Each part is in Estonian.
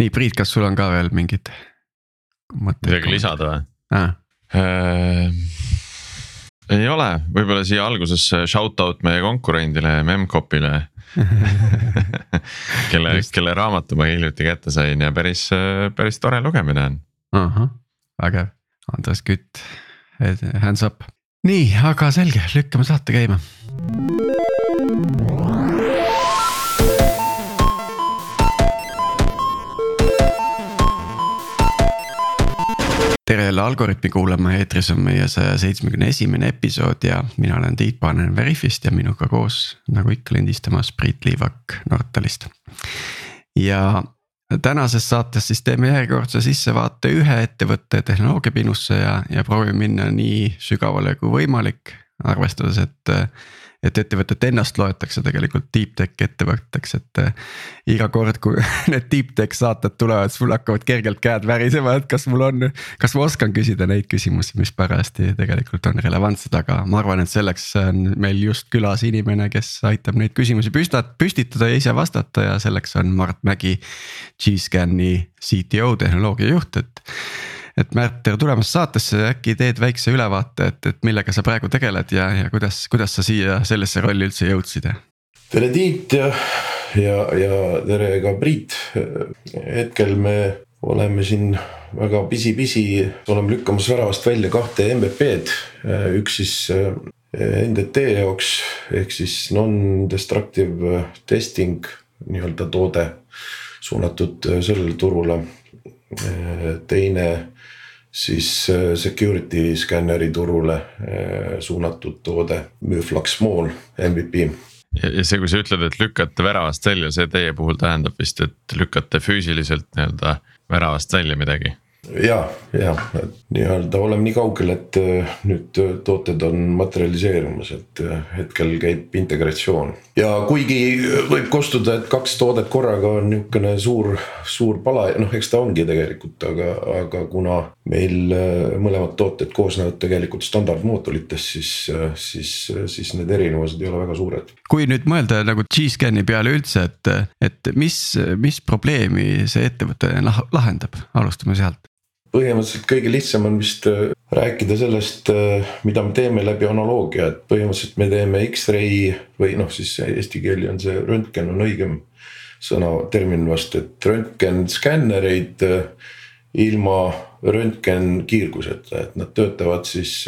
nii Priit, kas sul on ka veel mingid mõtted? midagi lisada või ah.? Äh, ei ole, võib-olla siia alguses shout out meie konkurendile Memcpile kelle, kelle raamatu ma hiljuti kätte sain ja päris, päris tore lugemine on. ahah, vägev, Andres Kütt, hands up. nii, aga selge, lükkame saate käima tere jälle Algorütmi kuulama, eetris on meie saja seitsmekümne esimene episood ja mina olen Tiit Paananen Veriffist ja minuga koos nagu ikka lindistamas Priit Liivak Nortalist. ja tänases saates siis teeme järjekordse sissevaate ühe ettevõtte tehnoloogiapinusse ja, ja proovime minna nii sügavale kui võimalik, arvestades, et et ettevõtet ennast loetakse tegelikult deep tech ettevõtteks, et äh, iga kord, kui need deep tech saated tulevad, mul hakkavad kergelt käed värisema, et kas mul on, kas ma oskan küsida neid küsimusi, mis parajasti tegelikult on relevantsed, aga ma arvan, et selleks on meil just külas inimene, kes aitab neid küsimusi püstat-, püstitada ja ise vastata ja selleks on Mart Mägi. G-Scan'i CTO tehnoloogiajuht, et et Märt, tere tulemast saatesse, äkki teed väikse ülevaate, et, et millega sa praegu tegeled ja, ja kuidas, kuidas sa siia sellesse rolli üldse jõudsid? tere Tiit ja, ja, ja tere ka Priit. hetkel me oleme siin väga pisi-pisi, oleme lükkamas väravast välja kahte MVP-d, üks siis eh, NDT jaoks ehk siis non-destructive testing nii-öelda toode suunatud eh, sellele turule. Eh, teine siis äh, security skänneri turule äh, suunatud toode Muflux Small MVP. ja, see, kui sa ütled, et lükkate väravast välja, see teie puhul tähendab vist, et lükkate füüsiliselt nii-öelda väravast välja midagi ja, ja nii-öelda oleme nii kaugel, et äh, nüüd äh, tooted on materialiseerumas, et äh, hetkel käib integratsioon. ja kuigi võib kostuda, et kaks toodet korraga on niisugune suur, suur pala, noh, eks ta ongi tegelikult, aga, aga kuna meil mõlemad tooted koosnevad tegelikult standardmoodulitest, siis, siis, siis need erinevused ei ole väga suured. kui nüüd mõelda nagu G-Scani peale üldse, et, et mis, mis probleemi see ettevõte lahendab, alustame sealt põhimõtteliselt kõige lihtsam on vist äh, rääkida sellest, äh, mida me teeme läbi analoogia, et põhimõtteliselt me teeme X-ray või noh, siis eesti keeli on see röntgen on õigem sõna, termin vast, et röntgenskännereid äh, ilma röntgenkiirguseta, et nad töötavad siis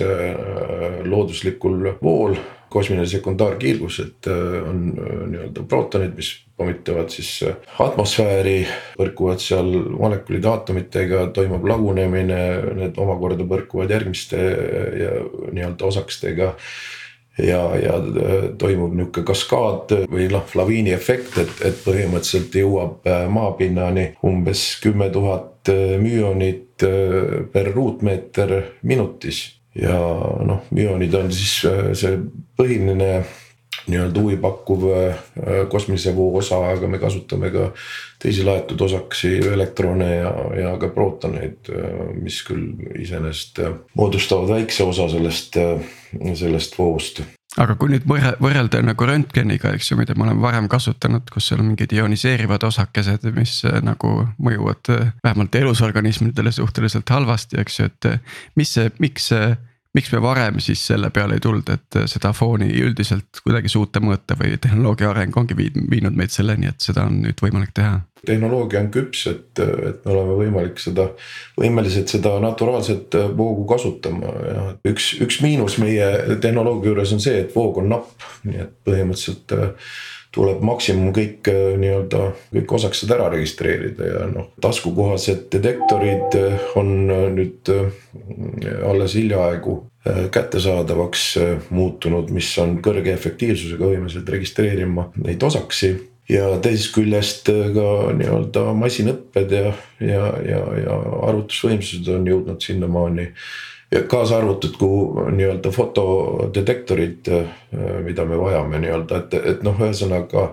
looduslikul vool kosmiline sekundaarkiirgus, et on nii-öelda prootonid, mis pommitavad siis äh, atmosfääri, põrkuvad seal molekulide aatomitega, toimub lagunemine, need omakorda põrkuvad järgmiste äh, nii-öelda osakestega ja, ja äh, toimub nihuke kaskaad või noh, laviini efekt, et, et põhimõtteliselt jõuab maapinnani umbes kümme tuhat müonit per ruutmeeter minutis. ja noh, müonid on siis see põhiline nii-öelda huvipakkuv äh, kosmilise voo osa, aga me kasutame ka teisi laetud osaksi, elektrone ja, ja ka prootoneid, äh, mis küll iseenesest äh, moodustavad väikse osa sellest, sellest voost. Aga kui nüüd võrrelda nagu röntgeniga, eks ju, mida me oleme varem kasutanud, kus seal on mingid ioniseerivad osakesed, mis nagu mõjuvad vähemalt elusorganismidele suhteliselt halvasti, eks ju, et mis see, miks see miks me varem siis selle peale ei tulnud, et seda fooni üldiselt kuidagi suuta mõõta või tehnoloogia areng ongi viinud meid selleni, et seda on nüüd võimalik teha? tehnoloogia on küps, et, et me oleme võimalik seda, võimelised seda naturaalset voogu kasutama ja üks, üks miinus meie tehnoloogia juures on see, et voog on napp, nii et põhimõtteliselt tuleb maksimum kõik nii-öelda kõik osaksed ära registreerida ja noh, taskukohased detektorid on nüüd alles hiljaaegu äh, kättesaadavaks äh, muutunud, mis on kõrge efektiivsusega võimelised registreerima neid osaksi ja teisest küljest äh, ka nii-öelda masinõpped ja, ja, ja, ja arvutusvõimsused on jõudnud sinnamaani. kaasa arvatud, kuhu nii-öelda fotodetektorid, mida me vajame nii-öelda, et, et noh, ühesõnaga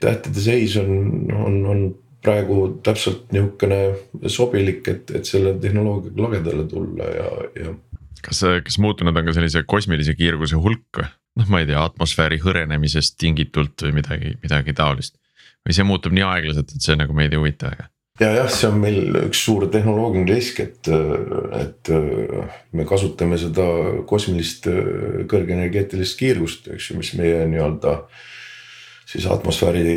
tähtede seis on, on, on praegu täpselt nihukene sobilik, et, et selle tehnoloogiaga lagedale tulla ja, ja. Kas, kas muutunud on ka sellise kosmilise kiirguse hulk või? noh, ma ei tea, atmosfääri hõrenemisest tingitult või midagi, midagi taolist. või see muutub nii aeglaselt, et see nagu meid ei huvita väga? ja jah, see on meil üks suur tehnoloogiline risk, et, et me kasutame seda kosmilist kõrgenergeetilist kiirgust, eks ju, mis meie nii-öelda siis atmosfääri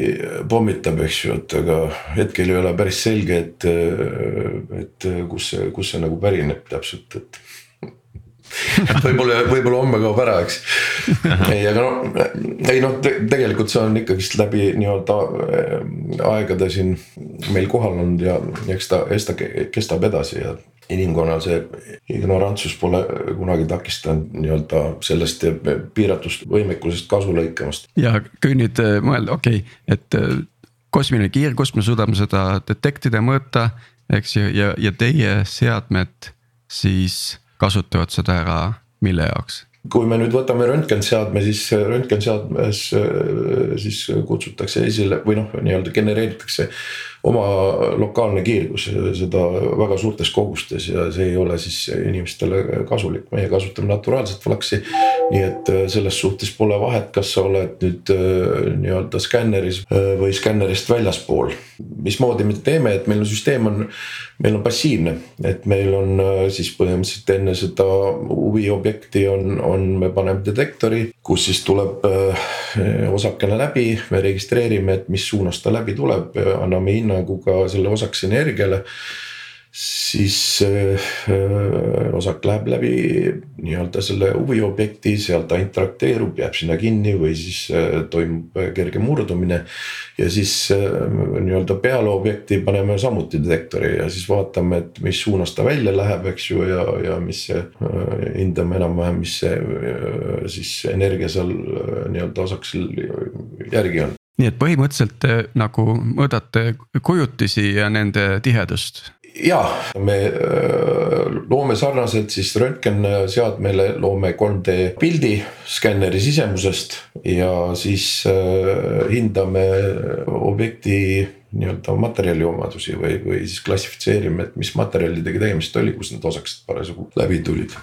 pommitab, eks ju, et aga hetkel ei ole päris selge, et, et kus see, kus see nagu pärineb täpselt, et võib-olla, võib-olla homme kaob ära, eks. ei, aga noh, ei noh te,, tegelikult see on ikkagist läbi nii-öelda äh, aegade siin meil kohal olnud ja eks ta, eks ta kestab edasi ja inimkonnal see ignorantsus pole kunagi takistanud nii-öelda sellest piiratust võimekusest kasu lõikamast. ja kui nüüd äh, mõelda, okei okay,, et äh, kosmiline kiirgus, me suudame seda detektida, mõõta, eks ju, ja, ja teie seadmed siis kasutavad seda ära, mille jaoks? kui me nüüd võtame röntgenseadme, siis röntgenseadmes siis kutsutakse esile või noh, nii-öelda genereeritakse oma lokaalne kiirgus, seda väga suurtes kogustes ja see ei ole siis inimestele kasulik, meie kasutame naturaalset flaksi. nii et äh, selles suhtes pole vahet, kas sa oled nüüd äh, nii-öelda skänneris äh, või skännerist väljaspool. mismoodi me teeme, et meil on süsteem on, meil on passiivne, et meil on siis põhimõtteliselt enne seda huviobjekti on, on, me paneme detektori, kus siis tuleb osakene läbi, me registreerime, et mis suunas ta läbi tuleb, anname hinna hinnangu ka selle osaks energiale. siis äh, osak läheb läbi nii-öelda selle huviobjekti, seal ta interakteerub, jääb sinna kinni või siis äh, toimub kerge murdumine. ja siis nii-öelda peale objekti paneme samuti detektori ja siis vaatame, et mis suunas ta välja läheb, eks ju, ja, ja mis see hindame enam-vähem, mis see siis energia seal nii-öelda osaksil järgi on nii et põhimõtteliselt te nagu mõõdate kujutisi ja nende tihedust? ja me äh, loome sarnaselt siis röntgenseadmele loome 3D pildi skänneri sisemusest ja siis äh, hindame objekti nii-öelda materjali omadusi või, või siis klassifitseerime, et mis materjalidega tegemist oli, kus need osakesed parasjagu läbi tulid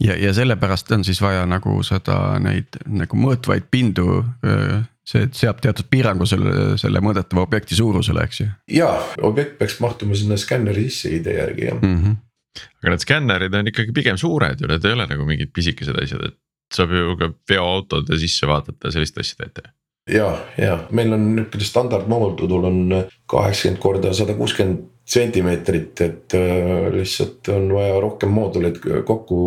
ja, ja sellepärast on siis vaja nagu seda, neid nagu mõõtvaid pindu see seab teatud piirangu selle, selle mõõdetava objekti suurusele, eks ju. ja, objekt peaks mahtuma sinna skänneri sisse idee järgi jah mm. -hmm. aga need skännerid on ikkagi pigem suured ju, need ei ole nagu mingid pisikesed asjad, et saab ju ka veoautode sisse vaadata ja sellist asja teete ja, ja meil on niisugune standardmoodul on kaheksakümmend korda sada kuuskümmend sentimeetrit, et äh, lihtsalt on vaja rohkem mooduleid kokku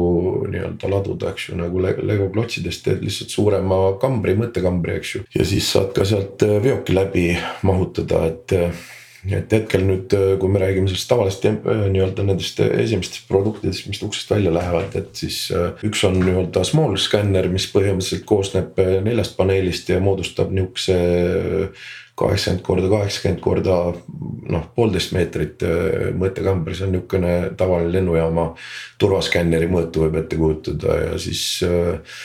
nii-öelda laduda, eks ju, nagu Lego klotsidest teed lihtsalt suurema kambri, mõttekambri, eks ju. ja siis saad ka sealt äh, veoki läbi mahutada, et äh, et hetkel nüüd, kui me räägime sellest tavalist nii-öelda nendest esimestest produktidest, mis uksest välja lähevad, et siis üks on nii-öelda small scanner, mis põhimõtteliselt koosneb neljast paneelist ja moodustab nihukese kaheksakümmend korda kaheksakümmend korda noh, poolteist meetrit äh, mõõtekambri, see on niisugune tavaline lennujaama turvaskänneri mõõtu võib ette kujutada ja siis äh,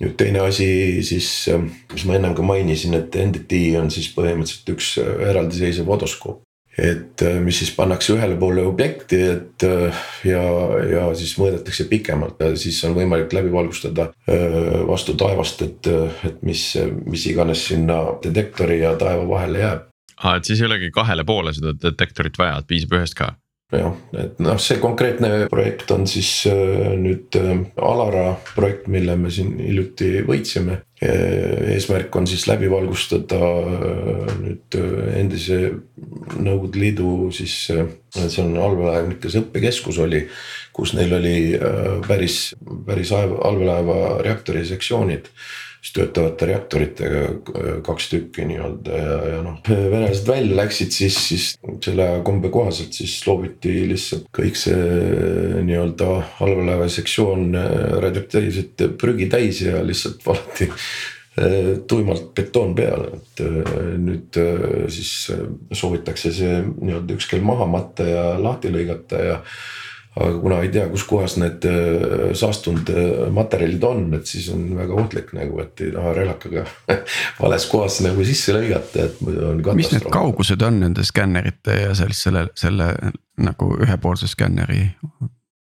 nüüd teine asi siis, äh, mis ma ennem ka mainisin, et NDT on siis põhimõtteliselt üks eraldiseisev odoskoop et äh, mis siis pannakse ühele poole objekti, et äh, ja, ja siis mõõdetakse pikemalt ja siis on võimalik läbi valgustada äh, vastu taevast, et, et mis, mis iganes sinna detektori ja taeva vahele jääb. aa, et siis ei olegi kahele poole seda detektorit vaja, et piisab ühest ka jah, et noh, see konkreetne projekt on siis nüüd Alara projekt, mille me siin hiljuti võitsime eesmärk on siis läbi valgustada nüüd endise Nõukogude Liidu siis, äh, see on allveelaevnikes õppekeskus oli. kus neil oli päris, päris allveelaeva reaktori sektsioonid siis töötavate reaktoritega kaks tükki nii-öelda ja, ja noh. venelased välja läksid, siis, siis selle kombe kohaselt siis loobiti lihtsalt kõik see nii-öelda allveelaeva sektsioon radioaktiivset prügi täis ja lihtsalt valati tuimalt betoon peale, et eh, nüüd eh, siis soovitakse see nii-öelda üks kell maha matta ja lahti lõigata ja aga kuna ei tea, kuskohas need äh, saastunud äh, materjalid on, et siis on väga ohtlik nagu, et ei taha relakaga vales kohas nagu sisse lõigata, et muidu on katastroof. mis need kaugused on nende skännerite ja sellist selle, selle nagu ühepoolse skänneri,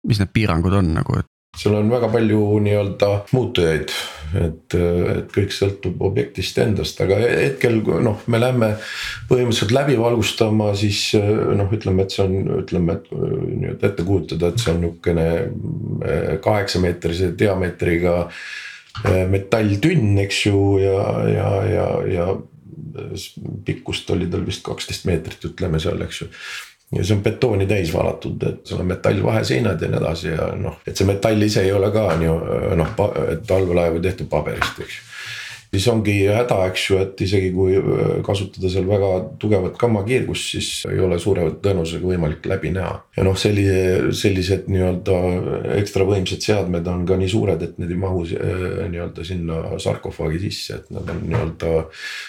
mis need piirangud on nagu, et? Seal on väga palju nii-öelda muutujaid, et, et kõik sõltub objektist endast, aga hetkel noh, me lähme põhimõtteliselt läbi valgustama, siis noh, ütleme, et see on, ütleme, et nii-öelda ette kujutada, et see on nihukene eh, kaheksameetrise diameetriga eh, metalltünn, eks ju, ja, ja, ja, ja pikkust oli tal vist kaksteist meetrit, ütleme seal, eks ju ja see on betooni täis valatud, et seal on metallvaheseinad ja nii edasi ja noh, et see metall ise ei ole ka nii noh, et allveelaev on tehtud paberist, eks. ju siis ongi häda, eks ju, et isegi kui äh, kasutada seal väga tugevat gammakiirgust, siis ei ole suure tõenäosusega võimalik läbi näha. ja noh, sellise, sellised nii-öelda ekstra võimsad seadmed on ka nii suured, et need ei mahu äh, nii-öelda sinna sarkofaagi sisse, et nad on nii-öelda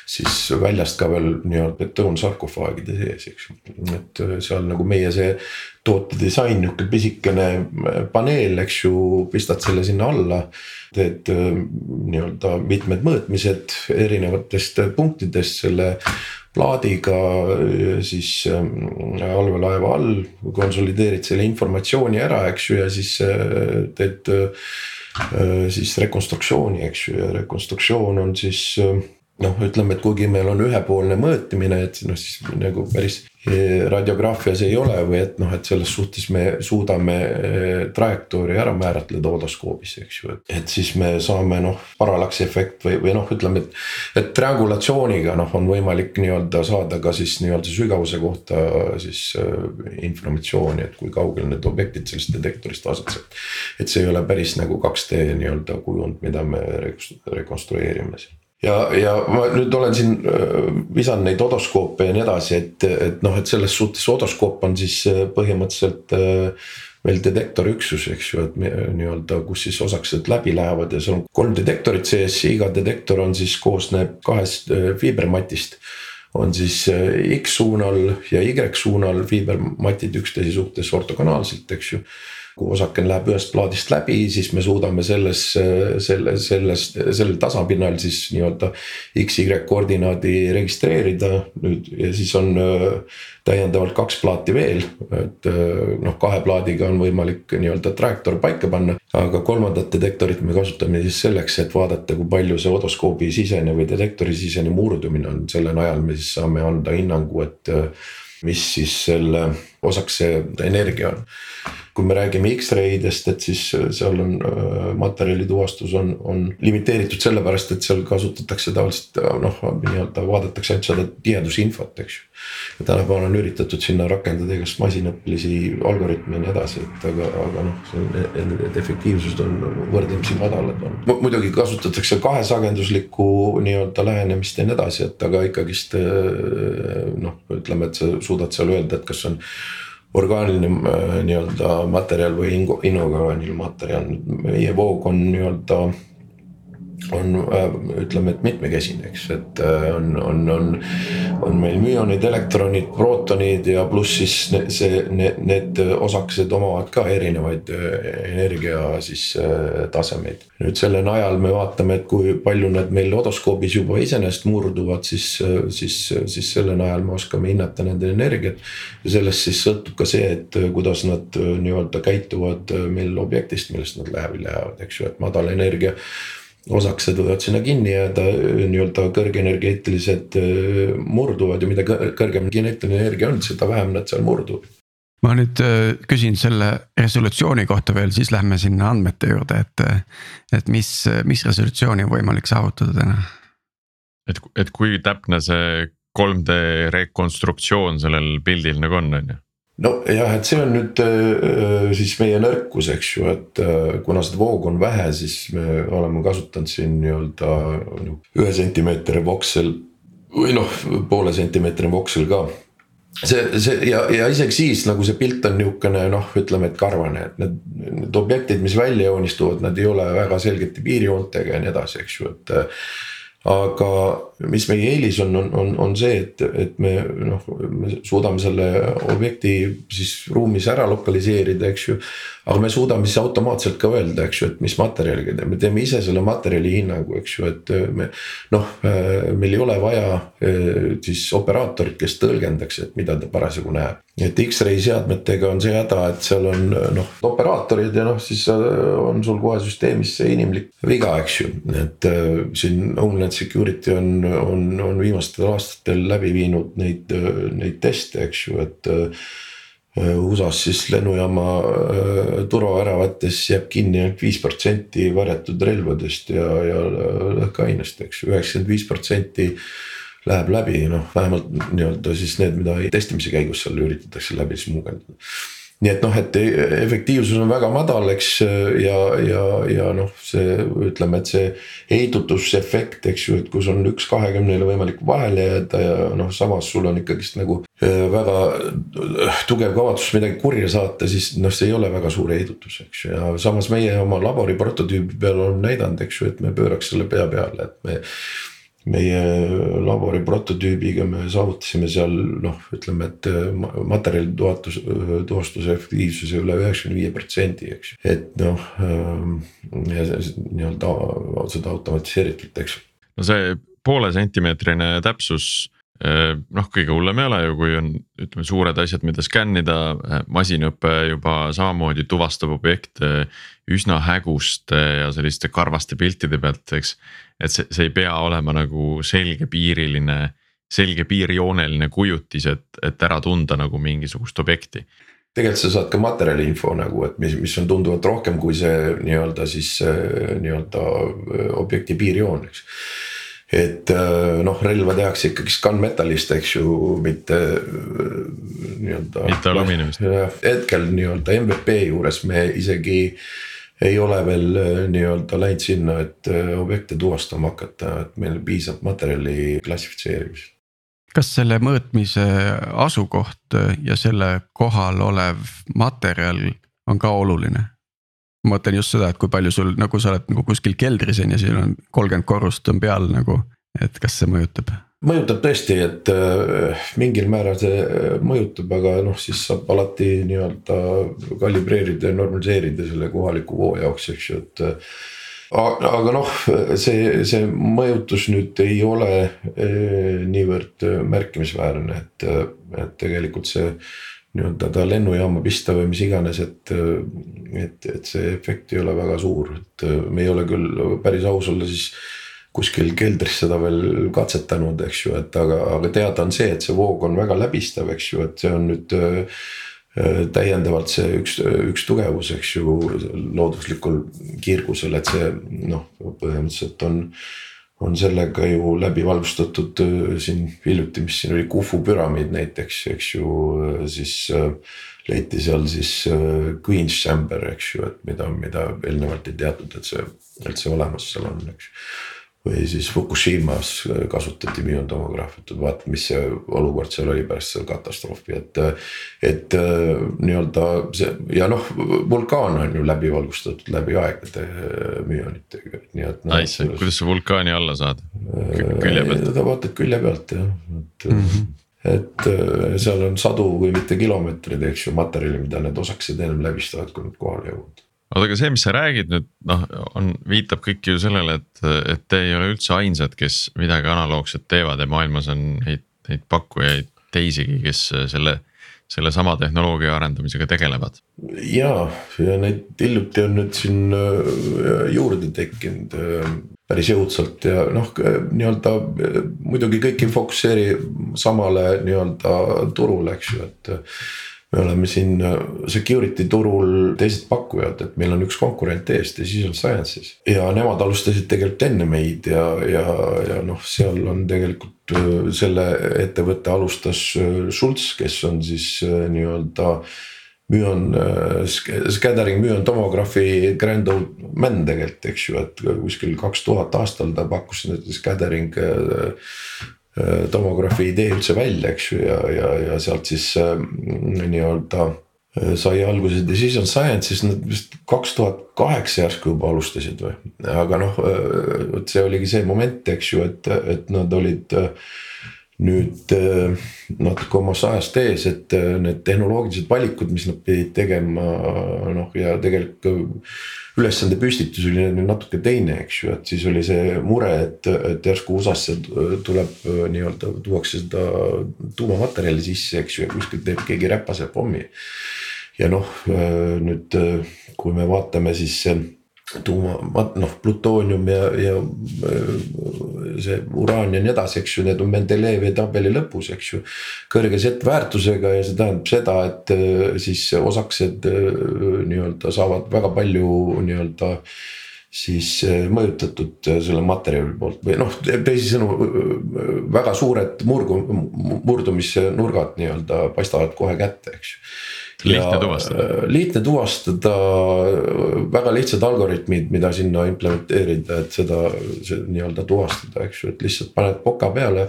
siis väljast ka veel nii-öelda betoonsarkofaagide sees, eks ju. et äh, seal nagu meie see toote disain, nihuke pisikene paneel, eks ju, pistad selle sinna alla teed äh, nii-öelda mitmed mõõtmised erinevatest punktidest selle plaadiga äh, siis äh, allveelaeva all, konsolideerid selle informatsiooni ära, eks ju, ja siis teed siis rekonstruktsiooni, eks ju, ja rekonstruktsioon on siis noh, ütleme, et kuigi meil on ühepoolne mõõtmine, et noh, siis nagu päris radiograafias ei ole või et noh, et selles suhtes me suudame eh, trajektoori ära määratleda odoskoobis, eks ju, et. et siis me saame noh, parallaksi efekt või, või noh, ütleme, et. et triangulatsiooniga noh, on võimalik nii-öelda saada ka siis nii-öelda sügavuse kohta siis äh, informatsiooni, et kui kaugel need objektid sellest detektorist asetsevad. et see ei ole päris nagu 2D nii-öelda kujund, mida me rekonstrueerime siin ja, ja ma nüüd olen siin äh, visanud neid odoskoope ja nii edasi, et, et noh, et selles suhtes odoskoop on siis äh, põhimõtteliselt äh, veel detektorüksus, eks ju, et nii-öelda, kus siis osakesed läbi lähevad ja seal on kolm detektorit sees, iga detektor on siis koosneb kahest fiibermatist. on siis X suunal ja Y suunal fiibermatid üksteise suhtes ortogonaalselt, eks ju kui osakene läheb ühest plaadist läbi, siis me suudame selles, selle, selles, sellel tasapinnal siis nii-öelda X-Y koordinaadi registreerida. Nüüd ja siis on äh, täiendavalt kaks plaati veel, et äh, noh, kahe plaadiga on võimalik nii-öelda trajektoor paika panna. aga kolmandat detektorit me kasutame siis selleks, et vaadata, kui palju see odoskoobi sisene või detektori sisene murdumine on, selle najal me siis saame anda hinnangu, et äh, mis siis selle osakese energia on kui me räägime X-raydest, et siis äh, seal on äh, materjali tuvastus on, on limiteeritud sellepärast, et seal kasutatakse tavaliselt äh, noh, nii-öelda vaadatakse ainult seda tihedusinfot, eks ju. ja tänapäeval on üritatud sinna rakendada igast masinõppelisi algoritme ja nii edasi, et aga, aga noh, need efektiivsused on võrdlemisi madalad on. muidugi kasutatakse kahesageduslikku nii-öelda lähenemist ja nii edasi, et aga ikkagist noh, ütleme, et sa suudad seal öelda, et kas on orgaaniline äh, nii-öelda materjal või inorgaaniline materjal, meie voog on nii-öelda on äh, ütleme, et mitmekesine, eks, et äh, on, on, on, on meil müonid, elektronid, prootonid ja pluss siis see, need, need osakesed omavad ka erinevaid äh, energia siis tasemeid. nüüd selle najal me vaatame, et kui palju nad meil odoskoobis juba iseenesest murduvad, siis, siis, siis selle najal me oskame hinnata nende energiat. ja sellest siis sõltub ka see, et kuidas nad nii-öelda käituvad meil objektist, millest nad läbi lähevad, eks ju, et madal energia osakesed võivad sinna kinni jääda, nii-öelda kõrgenergeetilised äh, murduvad ja mida kõrgem kineetiline energia on, seda vähem nad seal murduvad ma nüüd äh, küsin selle resolutsiooni kohta veel, siis lähme sinna andmete juurde, et, et mis, mis resolutsiooni on võimalik saavutada täna? et, et kui täpne see 3D rekonstruktsioon sellel pildil nagu on, on ju? Nojah, et see on nüüd äh, siis meie nõrkus, eks ju, et äh, kuna seda voogu on vähe, siis me oleme kasutanud siin nii-öelda ühe sentimeetri voksel või noh, poole sentimeetri voksel ka. See, see ja, ja isegi siis nagu see pilt on niisugune noh, ütleme, et karvane, et need, need objektid, mis välja joonistuvad, nad ei ole väga selgete piirjoontega ja nii edasi, eks ju, et aga mis meie eelis on, on, on, on see, et, et me noh, me suudame selle objekti siis ruumis ära lokaliseerida, eks ju. aga me suudame siis automaatselt ka öelda, eks ju, et mis materjaliga teeme, me teeme ise selle materjali hinnangu, eks ju, et me. noh, meil ei ole vaja siis operaatorit, kes tõlgendaks, et mida ta parasjagu näeb. et X-ray seadmetega on see häda, et seal on noh operaatorid ja noh, siis on sul kohe süsteemis see inimlik viga, eks ju, et siin Homeland Security on on, on viimastel aastatel läbi viinud neid, neid teste, eks ju, et. USA-s siis lennujaama äh, turvaväravates jääb kinni ainult viis protsenti varjatud relvadest ja, ja lõhkeainest, eks ju, üheksakümmend viis protsenti läheb läbi, noh vähemalt nii-öelda siis need, mida testimise käigus seal üritatakse läbi smugeldada nii et noh, et efektiivsus on väga madal, eks ja, ja, ja noh, see ütleme, et see heidutusefekt, eks ju, et kus on üks kahekümnele võimalik vahele jääda ja noh, samas sul on ikkagist nagu äh, väga äh, tugev kavatsus midagi kurja saata, siis noh, see ei ole väga suur heidutus, eks ju, ja samas meie oma labori prototüübi peal oleme näidanud, eks ju, et me pööraks selle pea peale, et me meie labori prototüübiga me saavutasime seal noh, ütleme, et materjali tuvatus, tuvastuse efektiivsuse üle üheksakümne viie protsendi, eks ju, et noh. Ähm, ja nii-öelda seda automatiseeritult, eks. no see poole sentimeetrine täpsus äh, noh, kõige hullem ei ole ju, kui on, ütleme, suured asjad, mida skännida, äh, masinõpe juba samamoodi tuvastab objekte üsna häguste ja selliste karvaste piltide pealt, eks et see, see ei pea olema nagu selgepiiriline, selge piirjooneline kujutis, et, et ära tunda nagu mingisugust objekti tegelikult sa saad ka materjali info nagu, et mis, mis on tunduvalt rohkem kui see nii-öelda siis nii-öelda objekti piirjoon, eks. et noh, relva tehakse ikkagi gunmetallist, eks ju, mitte nii-öelda. mitte alumiiniumist. hetkel nii-öelda MVP juures me isegi ei ole veel äh, nii-öelda läinud sinna, et äh, objekte tuvastama hakata, et meil piisab materjali klassifitseerimisest. kas selle mõõtmise asukoht ja selle kohal olev materjal on ka oluline? ma mõtlen just seda, et kui palju sul nagu sa oled nagu kuskil keldris on ju, siin on kolmkümmend korrust on peal nagu, et kas see mõjutab? Mõjutab tõesti, et äh, mingil määral see äh, mõjutab, aga noh, siis saab alati nii-öelda kalibreerida ja normaliseerida selle kohaliku voo jaoks, eks ju, et. Äh, aga noh, see, see mõjutus nüüd ei ole niivõrd märkimisväärne, et, et tegelikult see nii-öelda ta lennujaama pista või mis iganes, et, et, et see efekt ei ole väga suur, et me ei ole küll päris aus olla, siis kuskil keldris seda veel katsetanud, eks ju, et aga, aga teada on see, et see voog on väga läbistav, eks ju, et see on nüüd äh, täiendavalt see üks, üks tugevus, eks ju, looduslikul kiirgusel, et see noh, põhimõtteliselt on. on sellega ju läbi valgustatud äh, siin hiljuti, mis siin oli, Kufu püramiid näiteks, eks ju, äh, siis leiti seal siis Queen's Chamber, eks ju, et mida, mida eelnevalt ei teatud, et see üldse olemas seal on, eks ju või siis Fukushimas kasutati müontomograafiat, et vaata, mis see olukord seal oli pärast seda katastroofi, et. et nii-öelda see ja noh, vulkaan on ju läbi valgustatud läbi aegade müonitega, nii et no,. Nice, kuidas sa vulkaani alla saad? külje pealt? ta vaatad külje pealt jah, et mm. -hmm et seal on sadu, kui mitte kilomeetreid, eks ju, materjali, mida need osakesed ennem läbistavad, kui nad kohale jõuavad oota, aga see, mis sa räägid nüüd noh, on, viitab kõik ju sellele, et, et te ei ole üldse ainsad, kes midagi analoogset teevad ja maailmas on neid, neid pakkujaid teisigi, kes selle, sellesama tehnoloogia arendamisega tegelevad. ja, ja neid hiljuti on nüüd siin äh, juurde tekkinud äh, päris jõudsalt ja noh, nii-öelda muidugi kõik ei fokusseeri samale nii-öelda turule, eks ju, et me oleme siin äh, security turul teised pakkujad, et meil on üks konkurent ees, Decision Sciences. ja nemad alustasid tegelikult enne meid ja, ja, ja noh, seal on tegelikult äh, selle ettevõtte alustas äh, Schultz, kes on siis nii-öelda müon scattering müon tomography grand old man tegelikult, eks ju, et kuskil kaks tuhat aastal ta pakkus scattering tomograafi idee üldse välja, eks ju, ja, ja, ja sealt siis äh, nii-öelda sai alguse Decision Science, siis nad vist kaks tuhat kaheksa järsku juba alustasid või. aga noh, vot see oligi see moment, eks ju, et, et nad olid nüüd natuke omast ajast ees, et need tehnoloogilised valikud, mis nad pidid tegema noh, ja tegelikult ülesande püstitus oli natuke teine, eks ju, et siis oli see mure, et, et järsku USA-sse tuleb nii-öelda, tuuakse seda tuumamaterjali sisse, eks ju, ja kuskilt teeb keegi räpase pommi. ja noh, nüüd kui me vaatame siis tuuma, noh plutoonium ja, ja see uraan ja nii edasi, eks ju, need on Mendelejevi tabeli lõpus, eks ju. kõrge Z-väärtusega ja see tähendab seda, et siis osakesed nii-öelda saavad väga palju nii-öelda siis mõjutatud selle materjali poolt või noh, teisisõnu väga suured murgu, murdumisnurgad nii-öelda paistavad kohe kätte, eks ju lihtne tuvastada. Äh, lihtne tuvastada, väga lihtsad algoritmid, mida sinna implementeerida, et seda, nii-öelda tuvastada, eks ju, et lihtsalt paned poka peale.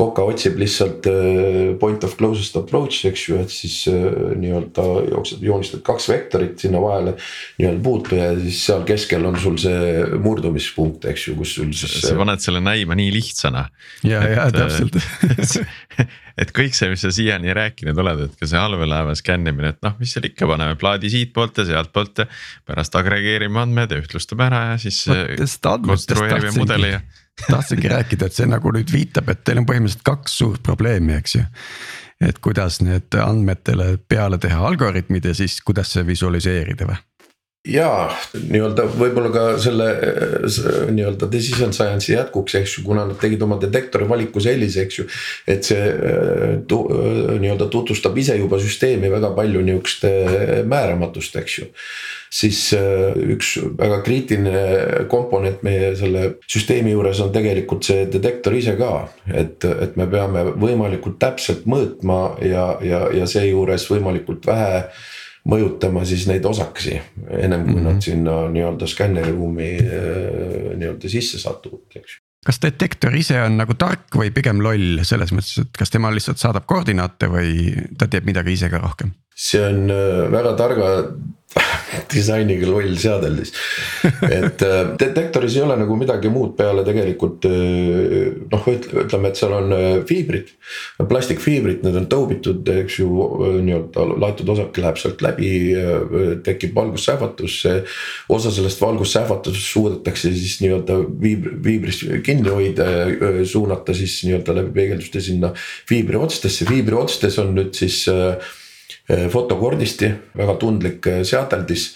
Poka otsib lihtsalt äh, point of closest approach, eks ju, et siis äh, nii-öelda jooksed, joonistad kaks vektorit sinna vahele. nii-öelda puutu ja siis seal keskel on sul see murdumispunkt, eks ju, kus sul siis. sa paned selle näima nii lihtsana. ja, ja täpselt et kõik see, mis sa siiani rääkinud oled, et ka see allveelaeva skännimine, et noh, mis seal ikka, paneme plaadi siitpoolt ja sealtpoolt ja. pärast agregeerime andmed ja ühtlustame ära ja siis konstrueerime mudeli ja. tahtsingi rääkida, et see nagu nüüd viitab, et teil on põhimõtteliselt kaks suurt probleemi, eks ju et kuidas need andmetele peale teha algoritmid ja siis kuidas see visualiseerida või? Jaa, nii-öelda võib-olla ka selle nii-öelda decision science'i jätkuks, eks ju, kuna nad tegid oma detektori valiku sellise, eks ju. et see tu, nii-öelda tutvustab ise juba süsteemi väga palju niisuguste määramatust, eks ju. siis üks väga kriitiline komponent meie selle süsteemi juures on tegelikult see detektor ise ka. et, et me peame võimalikult täpselt mõõtma ja, ja, ja seejuures võimalikult vähe mõjutama siis neid osakesi ennem kui mm -hmm. nad sinna nii-öelda skänneriruumi äh, nii-öelda sisse satuvad, eks ju kas detektor ise on nagu tark või pigem loll selles mõttes, et kas tema lihtsalt saadab koordinaate või ta teeb midagi ise ka rohkem? see on äh, väga targa disainiga loll seadel siis. et äh, detektoris ei ole nagu midagi muud peale tegelikult äh, noh, ütleme, et seal on äh, fiibrid. plastikfiibrid, need on tõubitud, eks ju, nii-öelda laetud osake läheb sealt läbi, tekib valgussähvatus. osa sellest valgussähvatusest suudetakse siis nii-öelda viibri, viibris kinni hoida suunata siis nii-öelda läbi peegelduste sinna fiibri otstesse, fiibri otstes on nüüd siis fotokordisti, väga tundlik eh, seadeldis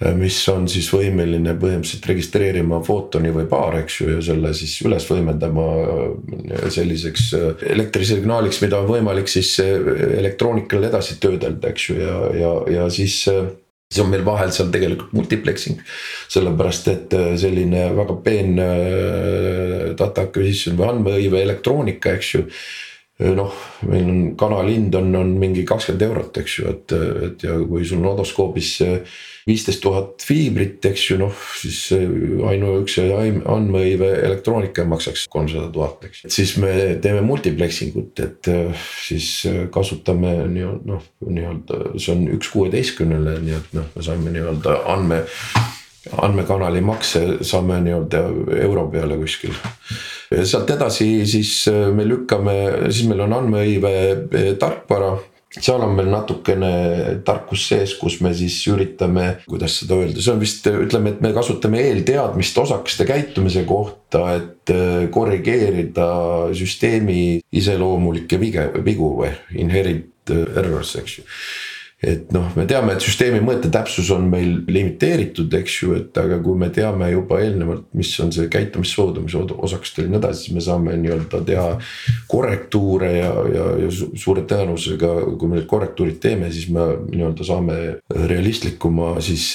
eh, mis on siis võimeline põhimõtteliselt registreerima footoni või paar, eks ju, ja selle siis üles võimendama selliseks elektrisignaaliks, mida on võimalik siis elektroonikal edasi töödelda, eks ju, ja, ja, ja siis siis on meil vahel seal tegelikult multiplexing. sellepärast, et selline väga peen data acquisition või andmehõive elektroonika, eks ju noh, meil on kanalind on, on mingi kakskümmend eurot, eks ju, et, et ja kui sul on odoskoobis viisteist tuhat fiibrit, eks ju, noh siis ainuüksi andmehõive elektroonika maksaks kolmsada tuhat, eks. siis me teeme multiplexing ut, et siis kasutame nii-öelda noh, nii-öelda see on üks kuueteistkümnele, nii et noh, me saime nii-öelda andme andmekanali makse saame nii-öelda euro peale kuskil. sealt edasi siis äh, me lükkame, siis meil on andmehõive äh, tarkvara seal on meil natukene tarkus sees, kus me siis üritame, kuidas seda öelda, see on vist ütleme, et me kasutame eelteadmist osakeste käitumise kohta, et äh, korrigeerida süsteemi iseloomulikke vige, vigu või inherit errors, eks ju et noh, me teame, et süsteemi mõõtetäpsus on meil limiteeritud, eks ju, et aga kui me teame juba eelnevalt, mis on see käitumissoodumise osakestel ja nii edasi, siis me saame nii-öelda teha korrektuure ja, ja, ja suure tõenäosusega, kui me need korrektuurid teeme, siis me nii-öelda saame realistlikuma siis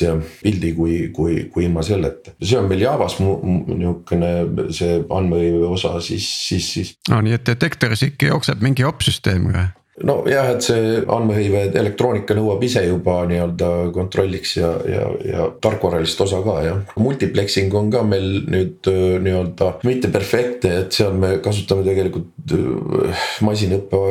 pildi kui, kui, kui ilma selleta. see on meil Javas niisugune see andmehõive osa siis, siis, siis. no nii, et detektoris ikka jookseb mingi opsüsteem või? Nojah, et see andmehõive elektroonika nõuab ise juba nii-öelda kontrolliks ja, ja, ja tarkvaralist osa ka jah. Multiplexing on ka meil nüüd äh, nii-öelda mitte perfektne, et seal me kasutame tegelikult äh, masinõppe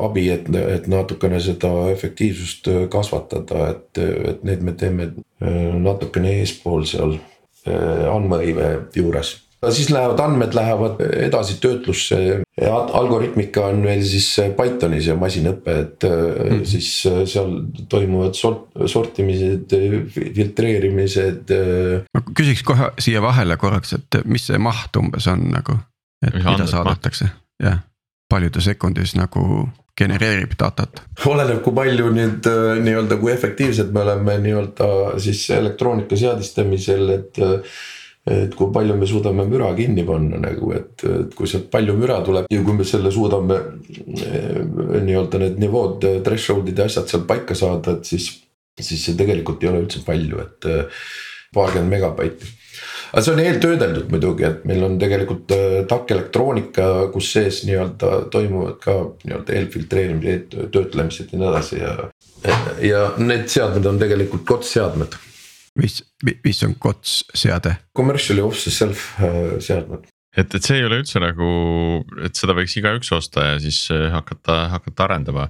abi, et, et natukene seda efektiivsust äh, kasvatada, et, et need me teeme natukene eespool seal andmehõive juures siis lähevad andmed lähevad edasi töötlusse ja algoritmika on meil siis Pythonis ja masinõpe, et mm -hmm. siis seal toimuvad sort, sortimised, filtreerimised. ma küsiks kohe siia vahele korraks, et mis see maht umbes on nagu, et mis mida saadetakse, jah, palju ta sekundis nagu genereerib datat? oleneb, kui palju nüüd nii-öelda, kui efektiivsed me oleme nii-öelda siis elektroonika seadistamisel, et et kui palju me suudame müra kinni panna nagu, et, et kui sealt palju müra tuleb ja kui me selle suudame eh, nii-öelda need nivood, threshold'id ja asjad seal paika saada, et siis. siis see tegelikult ei ole üldse palju, et eh, paarkümmend megabaiti. aga see on eeltöödeldud muidugi, et meil on tegelikult eh, TAK elektroonika, kus sees nii-öelda toimuvad ka nii-öelda eelfiltreerimised, töötlemised ja nii edasi ja. ja need seadmed on tegelikult COTS seadmed mis, mis on COTS seade? Commercially off the shelf äh, seadmed. et, et see ei ole üldse nagu, et seda võiks igaüks osta ja siis äh, hakata, hakata arendama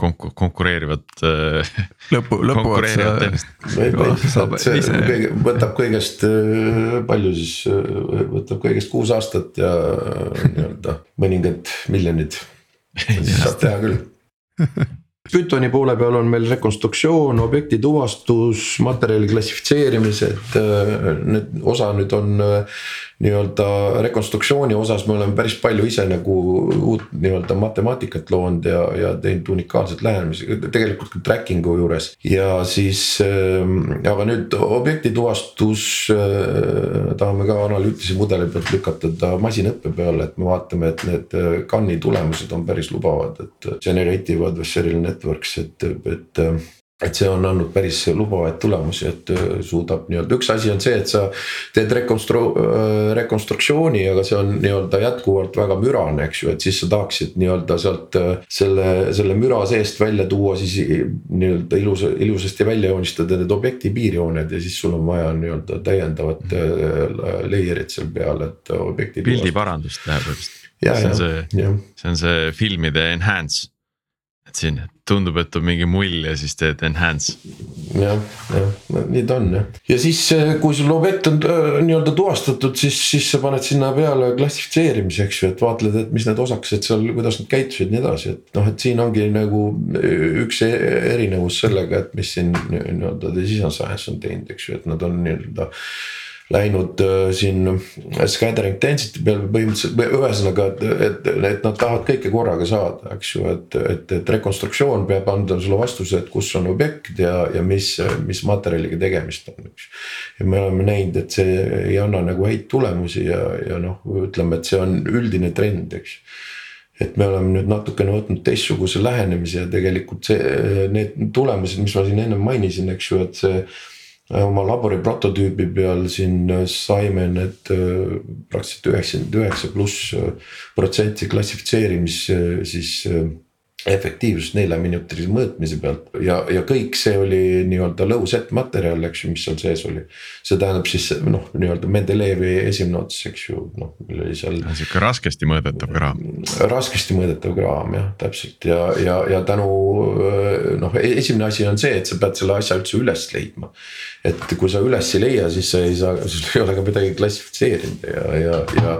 konku-, konkureerivat äh, lõpu, lõpuotsa. võtab kõigest palju siis, võtab kõigest kuus aastat ja nii-öelda mõningad miljonid. saab teha küll Pythoni poole peal on meil rekonstruktsioon, objekti tuvastus, materjali klassifitseerimised, need osa nüüd on nii-öelda rekonstruktsiooni osas me oleme päris palju ise nagu uut nii-öelda matemaatikat loonud ja, ja teinud unikaalseid lähenemisi, tegelikult ka tracking'u juures. ja siis äh,, aga nüüd objekti tuvastus äh, tahame ka analüütilise mudeli pealt lükatada masinõppe peale, et me vaatame, et need can'i tulemused on päris lubavad, et generative adversarial networks, et, et et see on andnud päris lubavaid tulemusi, et äh, suudab nii-öelda, üks asi on see, et sa teed rekonstru-, äh, rekonstruktsiooni, aga see on nii-öelda jätkuvalt väga mürane, eks ju, et siis sa tahaksid nii-öelda sealt äh, selle, selle müra seest välja tuua siis nii-öelda ilus, ilusasti välja joonistada need objekti piirjooned ja siis sul on vaja nii-öelda täiendavat layer'it seal peal, et objekti. pildiparandust teha põhimõtteliselt. see on see, see on see filmide enhance et siin tundub, et on mingi mull ja siis teed enhance. jah, jah, nii ta on jah. ja siis, eh, kui sul objekt on äh, nii-öelda tuvastatud, siis, siis sa paned sinna peale klassifitseerimise, eks ju, et vaatled, et mis need osakesed seal, kuidas nad käitusid ja nii edasi, et noh, et siin ongi nagu üks e-, erinevus sellega, et mis siin nii-öelda decision science on teinud, eks ju, et nad on nii-öelda läinud äh, siin scattering density peale põhimõtteliselt, ühesõnaga, et, et, et nad tahavad kõike korraga saada, eks ju, et, et, et rekonstruktsioon peab andma sulle vastuse, et kus on objekt ja, ja mis, mis materjaliga tegemist on, eks. ja me oleme näinud, et see ei anna nagu häid tulemusi ja, ja noh, ütleme, et see on üldine trend, eks et me oleme nüüd natukene võtnud teistsuguse lähenemise ja tegelikult see, need tulemused, mis ma siin ennem mainisin, eks ju, et see oma labori prototüübi peal siin saime need äh, praktiliselt üheksakümmend üheksa pluss äh, protsenti klassifitseerimis äh, siis efektiivsust neljaminutilise mõõtmise pealt ja, ja kõik see oli nii-öelda low set materjal, eks ju, mis seal sees oli. see tähendab siis noh, nii-öelda Mendelejevi esimene ots, eks ju, noh, meil oli seal. sihuke raskesti mõõdetav kraam. raskesti mõõdetav kraam jah, täpselt ja, ja, ja tänu noh, e-, esimene asi on see, et sa pead selle asja üldse üles leidma et kui sa üles ei leia, siis sa ei saa, sul ei ole ka midagi klassifitseerinud ja, ja, ja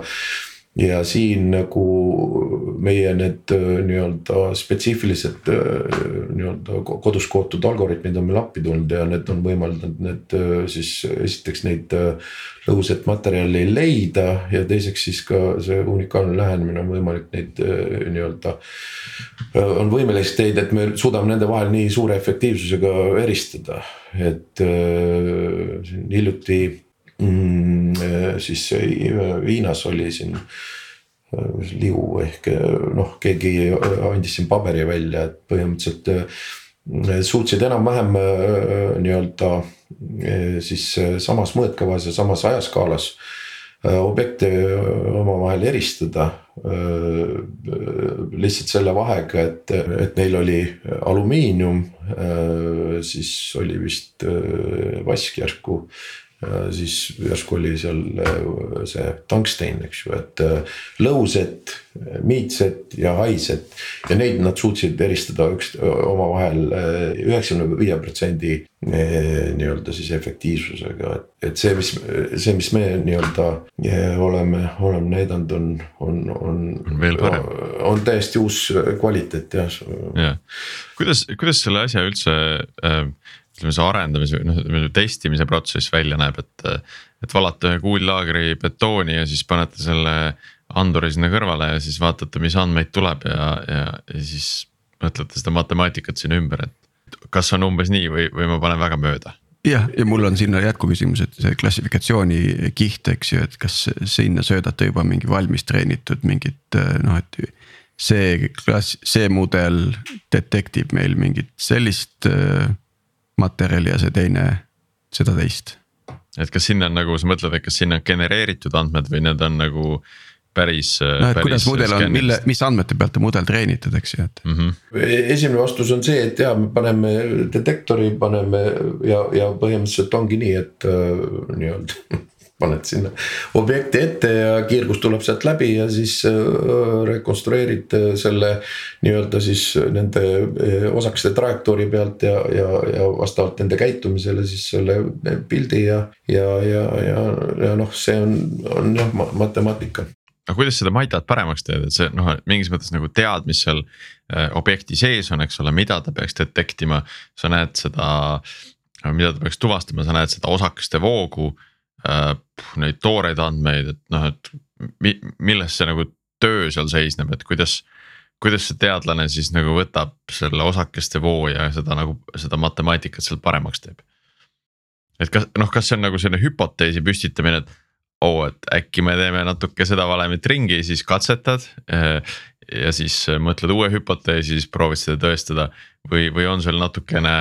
ja siin nagu meie need äh, nii-öelda spetsiifilised äh, nii-öelda kodus kootud algoritmid on meil appi tulnud ja need on võimaldanud need äh, siis esiteks neid lõhuset materjali leida ja teiseks siis ka see unikaalne lähenemine on võimalik neid nii-öelda. on võimelised teid, et me suudame nende vahel nii suure efektiivsusega eristada, et siin hiljuti siis Hiinas oli siin äh, liu ehk noh, keegi andis siin paberi välja, et põhimõtteliselt äh, suutsid enam-vähem äh, nii-öelda siis samas mõõtkavas ja samas ajaskaalas objekte omavahel eristada lihtsalt selle vahega, et, et neil oli alumiinium, siis oli vist vask järsku siis järsku oli seal äh, see tungsten, eks ju, et äh, lõused, miitsed ja haised. ja neid nad suutsid eristada üks omavahel äh, üheksakümne viie protsendi nii-öelda siis efektiivsusega, et, et see, mis, see, mis me nii-öelda oleme, oleme näidanud, on, on, on. on veel parem. on täiesti uus kvaliteet jah. jah, kuidas, kuidas selle asja üldse äh, ütleme see arendamise või noh, testimise protsess välja näeb, et. et valate ühe kuullaagri betooni ja siis panete selle anduri sinna kõrvale ja siis vaatate, mis andmeid tuleb ja, ja, ja siis mõtlete seda matemaatikat sinna ümber, et. kas on umbes nii või, või ma panen väga mööda? jah, ja mul on sinna jätkuküsimus, et see klassifikatsiooni kiht, eks ju, et kas sinna söödate juba mingi valmis treenitud mingit noh, et see klass, see mudel detektib meil mingit sellist äh, materjali ja see teine seda teist. et kas sinna on nagu, sa mõtled, et kas sinna on genereeritud andmed või need on nagu päris. noh, et kuidas mudel on, mille, mis andmete pealt on mudel treenitud, eks ju, et mm. -hmm. esimene vastus on see, et ja me paneme detektori, paneme ja, ja põhimõtteliselt ongi nii, et äh, nii-öelda paned sinna objekti ette ja kiirgus tuleb sealt läbi ja siis äh, rekonstrueerid äh, selle nii-öelda siis nende äh, osakeste trajektoori pealt ja, ja, ja vastavalt nende käitumisele siis selle pildi ja, ja, ja, ja, ja noh, see on, on jah matemaatika aga kuidas seda maitat paremaks teed, et see noh, mingis mõttes nagu tead, mis seal objekti sees on, eks ole, mida ta peaks detektima. sa näed seda, mida ta peaks tuvastama, sa näed seda osakeste voogu neid tooreid andmeid, et noh, et mi, milles see nagu töö seal seisneb, et kuidas. kuidas see teadlane siis nagu võtab selle osakeste voo ja seda nagu seda matemaatikat seal paremaks teeb? et kas noh, kas see on nagu selline hüpoteesi püstitamine, et oo oh,, et äkki me teeme natuke seda valemit ringi, siis katsetad. Äh, ja siis mõtled uue hüpoteesi, siis proovid seda tõestada või, või on sul natukene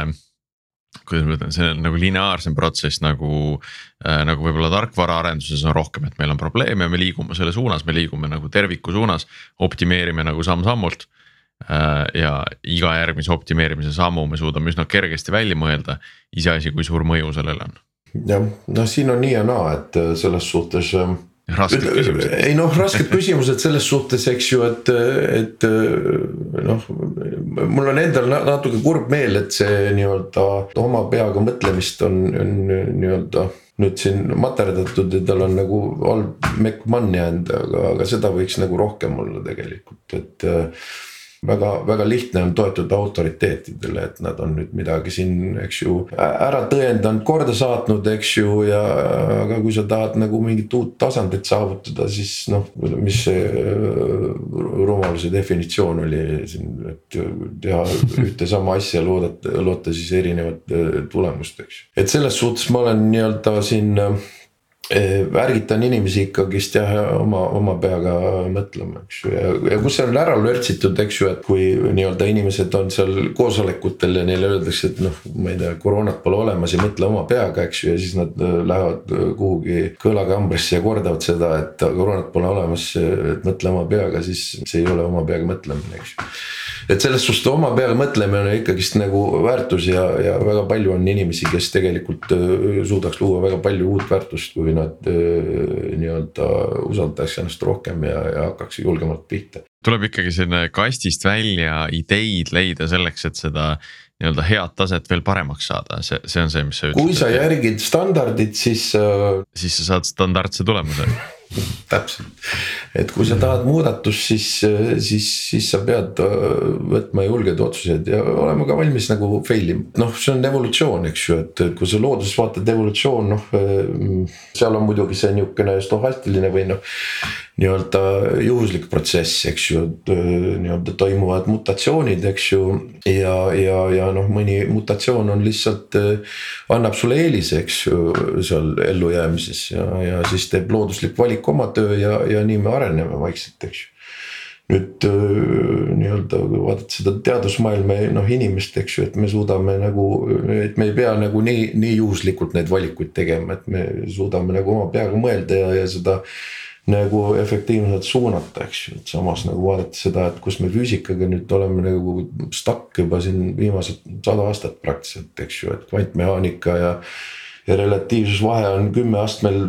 kuidas ma ütlen, see on nagu lineaarsem protsess nagu äh,, nagu võib-olla tarkvaraarenduses on rohkem, et meil on probleem ja me liigume selle suunas, me liigume nagu terviku suunas. optimeerime nagu samm-sammult äh,. ja iga järgmise optimeerimise sammu me suudame üsna kergesti välja mõelda, iseasi, kui suur mõju sellel on. jah, noh, siin on nii ja naa, et äh, selles suhtes äh rasked küsimused. ei noh, rasked küsimused selles suhtes, eks ju, et, et noh, mul on endal natuke kurb meel, et see nii-öelda oma peaga mõtlemist on, on nii-öelda nüüd siin materdatud ja tal on nagu halb mekk mann jäänud, aga, aga seda võiks nagu rohkem olla tegelikult, et väga, väga lihtne on toetuda autoriteetidele, et nad on nüüd midagi siin, eks ju, ära tõendanud, korda saatnud, eks ju, ja aga kui sa tahad nagu mingit uut tasandit saavutada, siis noh, mis see äh, rumaluse definitsioon oli siin, et teha ühte sama asja, loodata, loota siis erinevat äh, tulemust, eks ju. et selles suhtes ma olen nii-öelda siin Eh, ärgitan inimesi ikkagist jah, oma, oma peaga mõtlema, eks ju, ja, ja kus see on ära lörtsitud, eks ju, et kui nii-öelda inimesed on seal koosolekutel ja neile öeldakse, et noh, ma ei tea, koroonat pole olemas ja mõtle oma peaga, eks ju, ja siis nad äh, lähevad äh, kuhugi kõõlakambrisse ja kordavad seda, et koroonat pole olemas, mõtle oma peaga, siis see ei ole oma peaga mõtlemine, eks ju et selles suhtes oma peale mõtlemine on ikkagist nagu väärtus ja, ja väga palju on inimesi, kes tegelikult suudaks luua väga palju uut väärtust, kui nad nii-öelda usaldaks ennast rohkem ja, ja hakkaks julgemalt pihta. tuleb ikkagi selline kastist välja ideid leida selleks, et seda nii-öelda head taset veel paremaks saada, see, see on see, mis sa ütlesid. kui sa järgid standardit, siis. Äh, siis sa saad standardse tulemuse täpselt, et kui sa tahad muudatust, siis, siis, siis sa pead äh, võtma julgeid otsuseid ja olema ka valmis nagu fail ima. noh, see on evolutsioon, eks ju, et kui sa looduses vaatad evolutsioon, noh. Äh, seal on muidugi see nihukene stohastiline või noh nii-öelda juhuslik protsess, eks ju, nii-öelda toimuvad mutatsioonid, eks ju. ja, ja, ja noh, mõni mutatsioon on lihtsalt, annab sulle eelise, eks ju, seal ellujäämises ja, ja siis teeb looduslik valik oma töö ja, ja nii me areneme vaikselt, eks ju nüüd nii-öelda kui vaadata seda teadusmaailma noh inimest, eks ju, et me suudame nagu, et me ei pea nagu nii, nii juhuslikult neid valikuid tegema, et me suudame nagu oma peaga mõelda ja, ja seda nagu efektiivselt suunata, eks ju, et samas nagu vaadata seda, et kus me füüsikaga nüüd oleme nagu stuck juba siin viimased sada aastat praktiliselt, eks ju, et kvantmehaanika ja. ja relatiivsusvahe on kümme astmel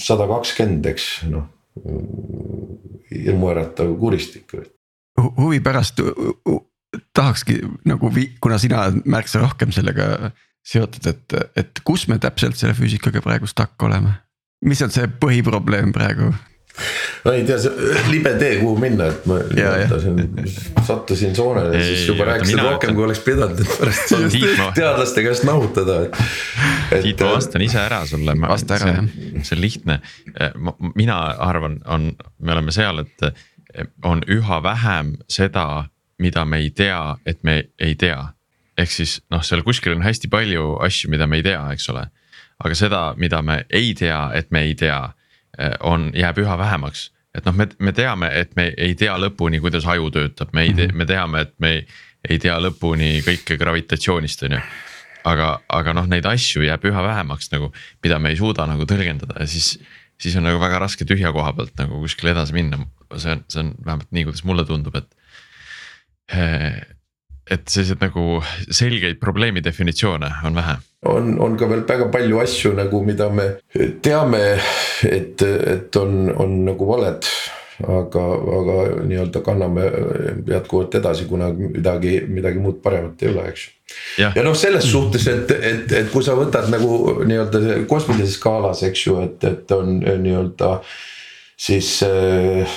sada kakskümmend, eks noh, hirmuäratav kuristik Hu. huvi pärast tahakski nagu, kuna sina oled märksa rohkem sellega seotud, et, et kus me täpselt selle füüsikaga praegu stuck oleme? mis on see põhiprobleem praegu? Ma ei tea, see libe tee, kuhu minna, et ma vaatasin, sattusin soonele ja siis juba rääkisin rohkem, kui oleks pidanud, et pärast saan teadlaste käest nahutada, et, et. Tiit, ma vastan ise ära sulle, vasta ära jah. see on lihtne, mina arvan, on, me oleme seal, et on üha vähem seda, mida me ei tea, et me ei tea. ehk siis noh, seal kuskil on hästi palju asju, mida me ei tea, eks ole. aga seda, mida me ei tea, et me ei tea on, jääb üha vähemaks. et noh, me, me teame, et me ei tea lõpuni, kuidas aju töötab, me ei tea, mhm. me teame, et me ei, ei tea lõpuni kõike gravitatsioonist, on ju. aga, aga noh, neid asju jääb üha vähemaks nagu, mida me ei suuda nagu tõlgendada ja siis, siis on nagu väga raske tühja koha pealt nagu kuskile edasi minna. see on, see on vähemalt nii, kuidas mulle tundub, et eh, et selliseid nagu selgeid probleemi definitsioone on vähe. on, on ka veel väga palju asju nagu, mida me teame, et, et on, on nagu valed. aga, aga nii-öelda kanname jätkuvalt edasi, kuna midagi, midagi muud paremat ei ole, eks ju. ja, ja noh, selles suhtes, et, et, et kui sa võtad nagu nii-öelda kosmilises skaalas, eks ju, et, et on nii-öelda äh, äh,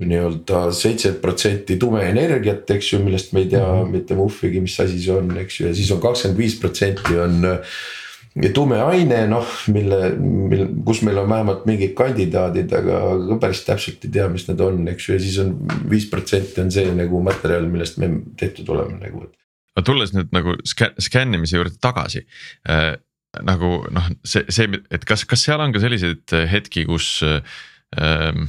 nii-öelda seitsekümmend protsenti tume energiat, eks ju, millest me ei tea -hmm. mitte muhvigi, mis asi see on, eks ju, ja siis on kakskümmend viis protsenti on äh, tume aine, noh, mille, mille, kus meil on vähemalt mingid kandidaadid, aga ka päris täpselt ei tea, mis need on, eks ju, ja siis on viis protsenti on see nagu materjal, millest me tehtud oleme nagu. aga tulles nüüd nagu skännimise juurde tagasi äh, nagu noh, see, see, et kas, kas seal on ka selliseid hetki, kus ähm,.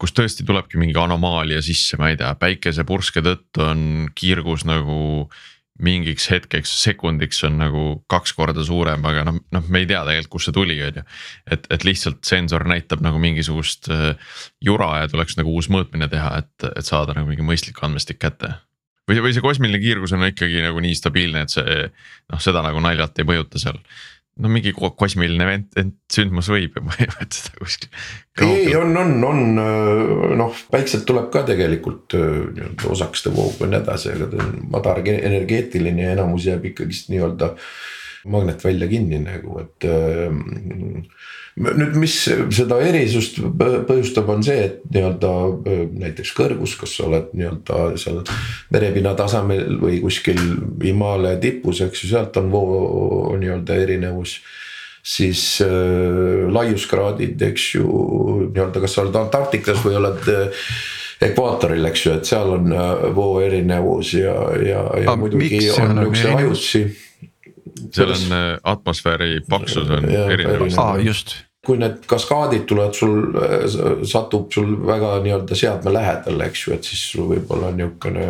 kus tõesti tulebki mingi anomaalia sisse, ma ei tea, päikesepurske tõttu on kiirgus nagu mingiks hetkeks, sekundiks on nagu kaks korda suurem, aga noh, noh, me ei tea tegelikult, kust see tuli, on ju. et, et lihtsalt sensor näitab nagu mingisugust äh, jura ja tuleks nagu uus mõõtmine teha, et, et saada nagu mingi mõistlik andmestik kätte või või see kosmiline kiirgus on ikkagi nagu nii stabiilne, et see noh, seda nagu naljalt ei mõjuta seal no mingi kosmiline event, sündmus võib ju mõjutada kuskil. ei, on, on, on noh, päikselt tuleb ka tegelikult nii-öelda osakeste voogu ja nii edasi, aga ta on madal energeetiline ja enamus jääb ikkagist nii-öelda magnet välja kinni nagu, et nüüd, mis seda erisust põhjustab, on see, et nii-öelda näiteks kõrgus, kas sa oled nii-öelda seal merepinna tasemel või kuskil Himaalaja tipus, eks ju, sealt on voo nii-öelda erinevus. Siis äh, laiuskraadid, eks ju, nii-öelda, kas sa oled Antarktikas või oled äh, ekvaatoril, eks ju, et seal on äh, voo erinevus ja, ja, ja A, muidugi on niukse ajutisi seal on atmosfääri paksus on erinev. aa, just kui need kaskaadid tulevad sul, satub sul väga nii-öelda seadme lähedale, eks ju, et siis sul võib olla niukene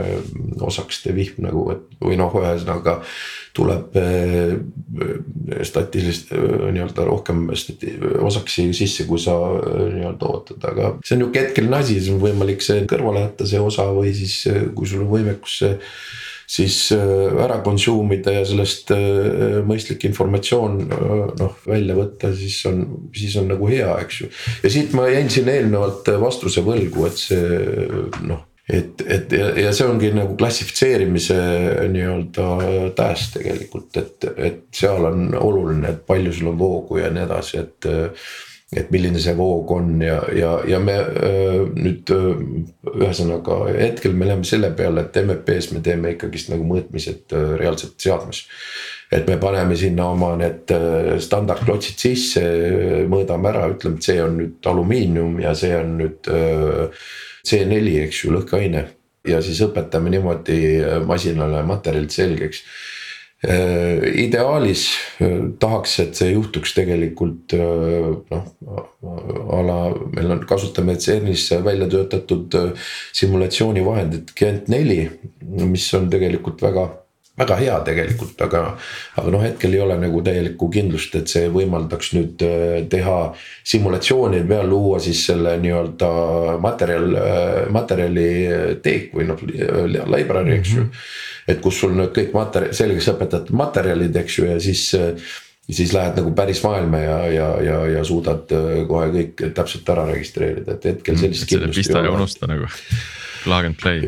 osakeste vihm nagu, et või noh, ühesõnaga. tuleb eh, statilist eh, nii-öelda rohkem osaksi sisse, kui sa eh, nii-öelda ootad, aga see on nihuke hetkeline asi, siis on võimalik see kõrvale jätta, see osa või siis kui sul on võimekus see siis äh, ära consume ida ja sellest äh, mõistlik informatsioon äh, noh välja võtta, siis on, siis on nagu hea, eks ju. ja siit ma jäin siin eelnevalt vastuse võlgu, et see noh et, et ja, ja see ongi nagu klassifitseerimise nii-öelda tähes tegelikult, et, et seal on oluline, et palju sul on voogu ja nii edasi, et et milline see voog on ja, ja, ja me öö, nüüd ühesõnaga hetkel me läheme selle peale, et MEP-s me teeme ikkagist nagu mõõtmised reaalselt seadmes. et me paneme sinna oma need standardklotsid sisse, mõõdame ära, ütleme, et see on nüüd alumiinium ja see on nüüd C4, eks ju, lõhkeaine. ja siis õpetame niimoodi masinale materjalid selgeks ideaalis äh, tahaks, et see juhtuks tegelikult äh, noh, a la meil on, kasutame CERN-is välja töötatud simulatsioonivahendit Gent neli, mis on tegelikult väga väga hea tegelikult, aga, aga noh, hetkel ei ole nagu täielikku kindlust, et see võimaldaks nüüd äh, teha simulatsiooni peal luua siis selle nii-öelda materjal, äh, materjali teek või noh, library, eks ju. Mhm. et kus sul nüüd kõik materjal, selgeks õpetatud materjalid, eks ju, ja siis siis lähed nagu päris maailma ja, ja, ja, ja suudad kohe kõik täpselt ära registreerida, et hetkel mm, sellist ole. pista ja unusta nagu plug and play.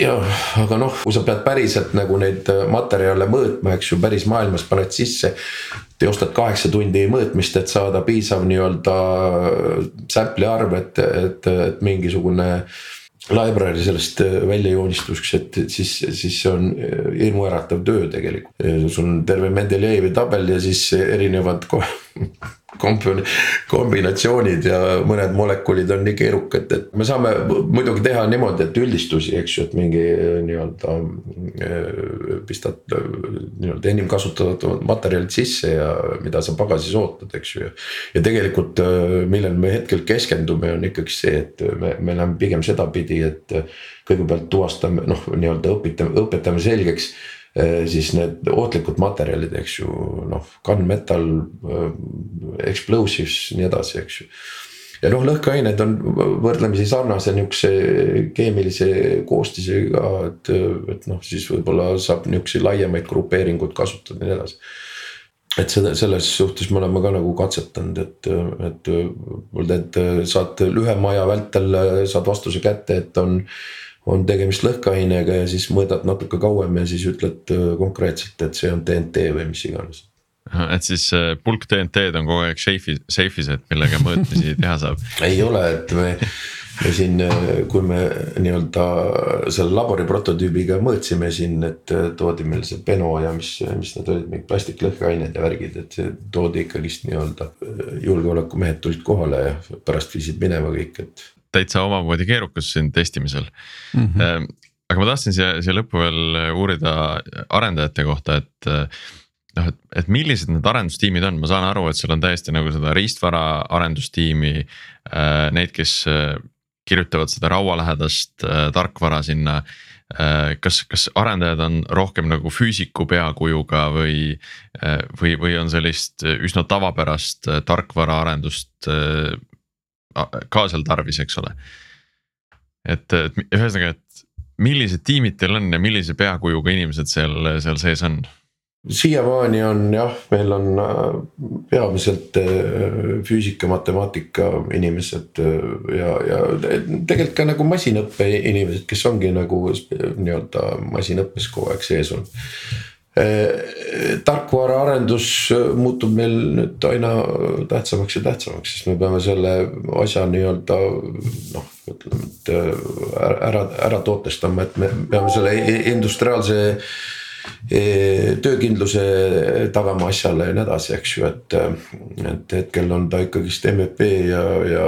jah, aga noh, kui sa pead päriselt nagu neid äh, materjale mõõtma, eks ju, päris maailmas paned sisse. teostad kaheksa tundi mõõtmist, et saada piisav nii-öelda äh, sample'i arv, et, et, et mingisugune library sellest äh, välja joonistuks, et siis, siis see on hirmuäratav töö tegelikult. sul on terve Mendelejevi tabel ja siis erinevad kombinatsioonid ja mõned molekulid on nii keerukad, et me saame muidugi teha niimoodi, et üldistusi, eks ju, et mingi äh, nii-öelda äh, pistad nii-öelda enim kasutatavad materjalid sisse ja mida sa pagasis ootad, eks ju. ja tegelikult millele me hetkel keskendume, on ikkagi see, et me, me läheme pigem sedapidi, et kõigepealt tuvastame noh, nii-öelda õpitame, õpetame selgeks siis need ohtlikud materjalid, eks ju, noh, gunmetal, äh, explosives, nii edasi, eks ju. ja noh, lõhkeained on võrdlemisi sarnase nihukese keemilise koostisega, et, et noh, siis võib-olla saab nihukeseid laiemaid grupeeringuid kasutada ja nii edasi et seda selles suhtes me oleme ka nagu katsetanud, et, et tead, saad lühema aja vältel saad vastuse kätte, et on on tegemist lõhkeainega ja siis mõõdad natuke kauem ja siis ütled äh, konkreetselt, et see on DNT või mis iganes. et siis äh, pulk DNT-d on kogu aeg safe'is, safe'is, et millega mõõtmisi teha saab ei ole, et me, me siin, äh, kui me nii-öelda selle labori prototüübiga mõõtsime siin, et toodi meil see Beno ja mis, mis need olid, mingid plastiklõhkeained ja värgid, et see toodi ikkagist nii-öelda. julgeolekumehed tulid kohale ja pärast viisid minema kõik, et täitsa omamoodi keerukus siin testimisel mm. -hmm. aga ma tahtsin siia, siia lõppu veel uurida arendajate kohta, et noh, et, et millised need arendustiimid on, ma saan aru, et sul on täiesti nagu seda riistvara arendustiimi. Äh, neid, kes äh, kirjutavad seda raualähedast tarkvara sinna. kas, kas arendajad on rohkem nagu füüsiku peakujuga või, või, või on sellist üsna tavapärast tarkvaraarendust ka seal tarvis, eks ole. et, et ühesõnaga, et millised tiimid teil on ja millise peakujuga inimesed seal, seal sees on? siiamaani on jah, meil on äh, peamiselt äh, füüsika, matemaatika inimesed äh, ja, ja tegelikult ka nagu masinõppe inimesed, kes ongi nagu nii-öelda masinõppes kogu aeg sees olnud tarkvaraarendus eh, muutub meil nüüd aina tähtsamaks ja tähtsamaks, sest me peame selle asja nii-öelda noh, ütleme, et eh, ära, ära tootestama, et me peame selle industriaalse töökindluse tagama asjale ja nii edasi, eks ju, et, et hetkel on ta ikkagist MVP ja, ja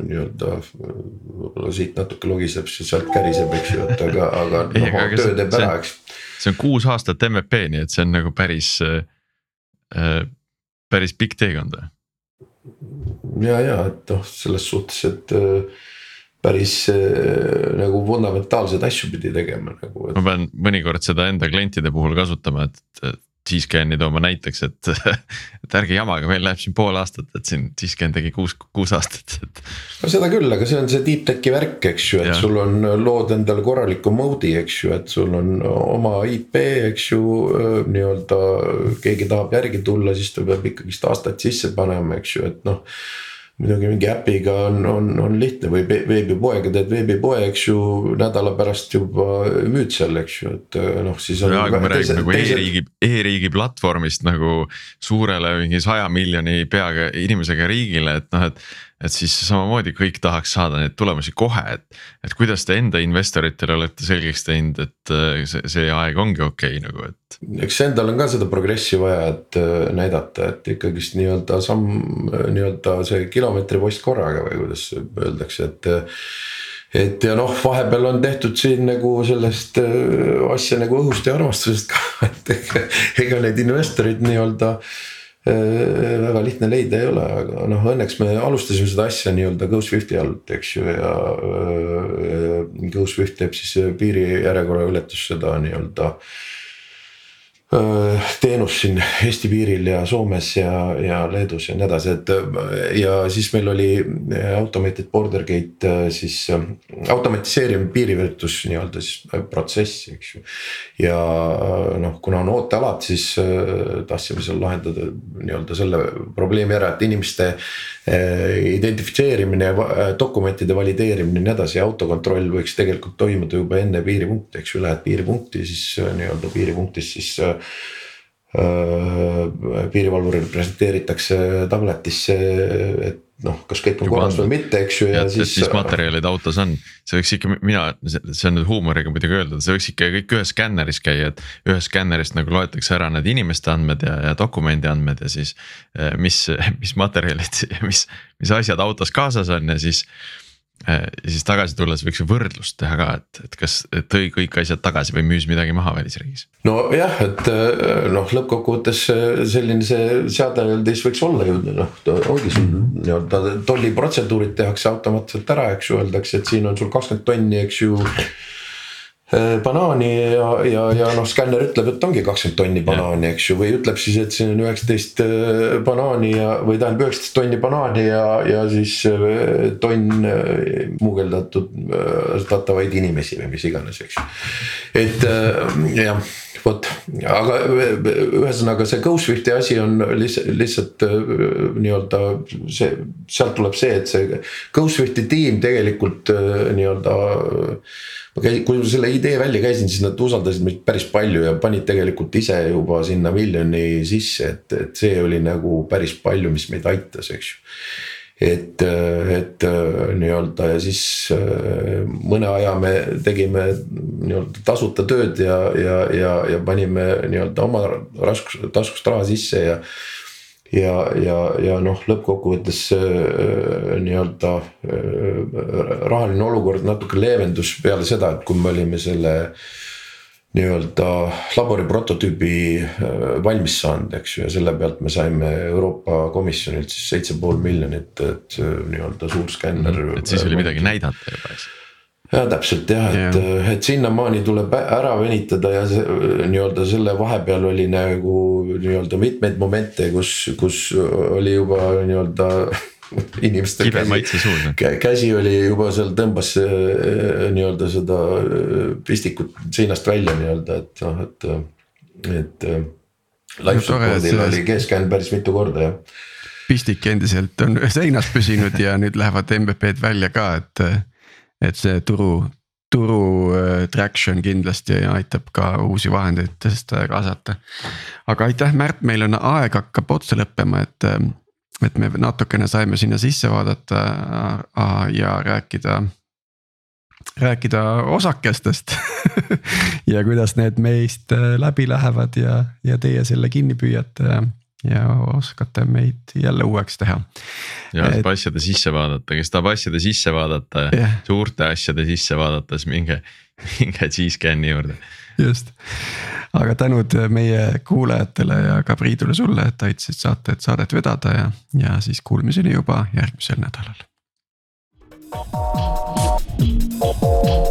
nii-öelda võib-olla siit natuke logiseb, sealt käriseb, eks ju, et aga, aga noh, töö teeb ära, eks see on kuus aastat MVP, nii et see on nagu päris äh,, äh päris pikk teekond. ja, ja et noh, selles suhtes, et äh, päris äh, nagu fundamentaalseid asju pidi tegema nagu et.... ma pean mõnikord seda enda klientide puhul kasutama, et, G-Scan'i tooma näiteks, et, et ärge jamage, meil läheb siin pool aastat, et siin G-Scan tegi kuus, kuus aastat, et. no seda küll, aga see on see deep tech'i värk, eks ju, et ja. sul on lood endale korraliku mode'i, eks ju, et sul on oma IP, eks ju. nii-öelda keegi tahab järgi tulla, siis ta peab ikkagist aastaid sisse panema, eks ju, et noh muidugi mingi äpiga on, on, on lihtne või veebipoega teed veebipoe, eks ju, nädala pärast juba müüd seal, eks ju, et noh, siis on. ja, kui me räägime nagu e-riigi, e-riigi platvormist nagu suurele mingi saja miljoni peaga inimesega riigile, et noh, et et siis samamoodi kõik tahaks saada neid tulemusi kohe, et, et kuidas te enda investoritele olete selgeks teinud, et äh, see, see aeg ongi okei okay, nagu, et. eks endal on ka seda progressi vaja, et äh, näidata, et ikkagist nii-öelda samm, nii-öelda see kilomeetripost korraga või kuidas öeldakse, et et ja noh, vahepeal on tehtud siin nagu sellest äh, asja nagu õhust ja armastusest ka, et ega, ega neid investoreid nii-öelda äh, Äh, väga lihtne leida ei ole, aga noh, õnneks me alustasime seda asja nii-öelda GoSwifti alt, eks ju, ja äh, GoSwift teeb siis piiri järjekorra ületus seda nii-öelda teenus siin Eesti piiril ja Soomes ja, ja Leedus ja nii edasi, et ja siis meil oli automated border gate siis automatiseerimine piiriületus nii-öelda siis protsess, eks ju. ja noh, kuna on ootealad, siis tahtsime seal lahendada nii-öelda selle probleemi ära, et inimeste identifitseerimine ja dokumentide valideerimine ja nii edasi, autokontroll võiks tegelikult toimuda juba enne piiripunkti, eks ju, lähed piiripunkti, siis nii-öelda piiripunktis siis Äh, piirivalvurile presenteeritakse tabletisse, et noh, kas kõik on korras või mitte, eks ju. ja siis, mis materjalid autos on, see võiks ikka mina, see on nüüd huumoriga muidugi öeldud, see võiks ikka kõik ühes skänneris käia, et ühest skännerist nagu loetakse ära need inimeste andmed ja, ja dokumendi andmed ja siis. Eh, mis, mis materjalid, mis, mis asjad autos kaasas on ja siis Äh, ja siis tagasi tulles võiks ju võrdlust teha ka, et, et kas tõi kõik asjad tagasi või müüs midagi maha välisriigis. nojah, et äh, noh, lõppkokkuvõttes äh, selline see seadeldis võiks olla ju noh, ongi sul nii-öelda tolliprotseduurid tehakse automaatselt ära, eks ju, öeldakse, et siin on sul kakskümmend tonni, eks ju Äh, banaani ja, ja, ja noh, skänner ütleb, et ongi kakskümmend tonni banaani, eks ju, või ütleb siis, et siin on üheksateist äh, banaani ja, või tähendab üheksateist tonni banaani ja, ja siis äh, tonn muugeldatud tatavaid inimesi või mis iganes, eks ju. et jah, vot, aga ühesõnaga see GoSwifti asi on lihtsalt, lihtsalt nii-öelda see, sealt tuleb see, et see GoSwifti tiim tegelikult nii-öelda ma käisin, kui ma selle idee välja käisin, siis nad usaldasid meid päris palju ja panid tegelikult ise juba sinna miljoni sisse, et, et see oli nagu päris palju, mis meid aitas, eks ju et, et nii-öelda ja siis mõne aja me tegime nii-öelda tasuta tööd ja, ja, ja, ja panime nii-öelda oma raskus, taskust raha sisse ja ja, ja, ja noh, lõppkokkuvõttes äh, nii-öelda äh, rahaline olukord natuke leevendus peale seda, et kui me olime selle nii-öelda labori prototüübi äh, valmis saanud, eks ju, ja selle pealt me saime Euroopa Komisjonilt siis seitse pool miljonit, et nii-öelda suur skänner. et siis oli midagi näidata juba, eks ja täpselt jah, et yeah., et sinnamaani tuleb ära venitada ja nii-öelda selle vahepeal oli nagu nii-öelda mitmeid momente, kus, kus oli juba nii-öelda inimestel käsi, käsi oli juba seal tõmbas äh, nii-öelda seda äh, pistikut seinast välja nii-öelda, et noh, et, et. Äh, live support'il oli keskkäänd päris mitu korda jah. pistik endiselt on seinas püsinud ja nüüd lähevad MVP-d välja ka, et et see turu, turu äh, traction kindlasti aitab ka uusi vahendeid kaasata. aga aitäh, Märt, meil on aeg hakkab otsa lõppema, et, äh, et me natukene saime sinna sisse vaadata äh, ja rääkida rääkida osakestest ja kuidas need meist läbi lähevad ja, ja teie selle kinni püüate ja oskate meid jälle uueks teha. ja et... asjade sisse vaadata, kes tahab asjade sisse vaadata yeah., suurte asjade sisse vaadata, siis minge, minge G-Scan'i juurde. just, aga tänud äh, meie kuulajatele ja ka Priidule sulle, et aitasid saate, saadet vedada ja, ja siis kuulmiseni juba järgmisel nädalal. thank you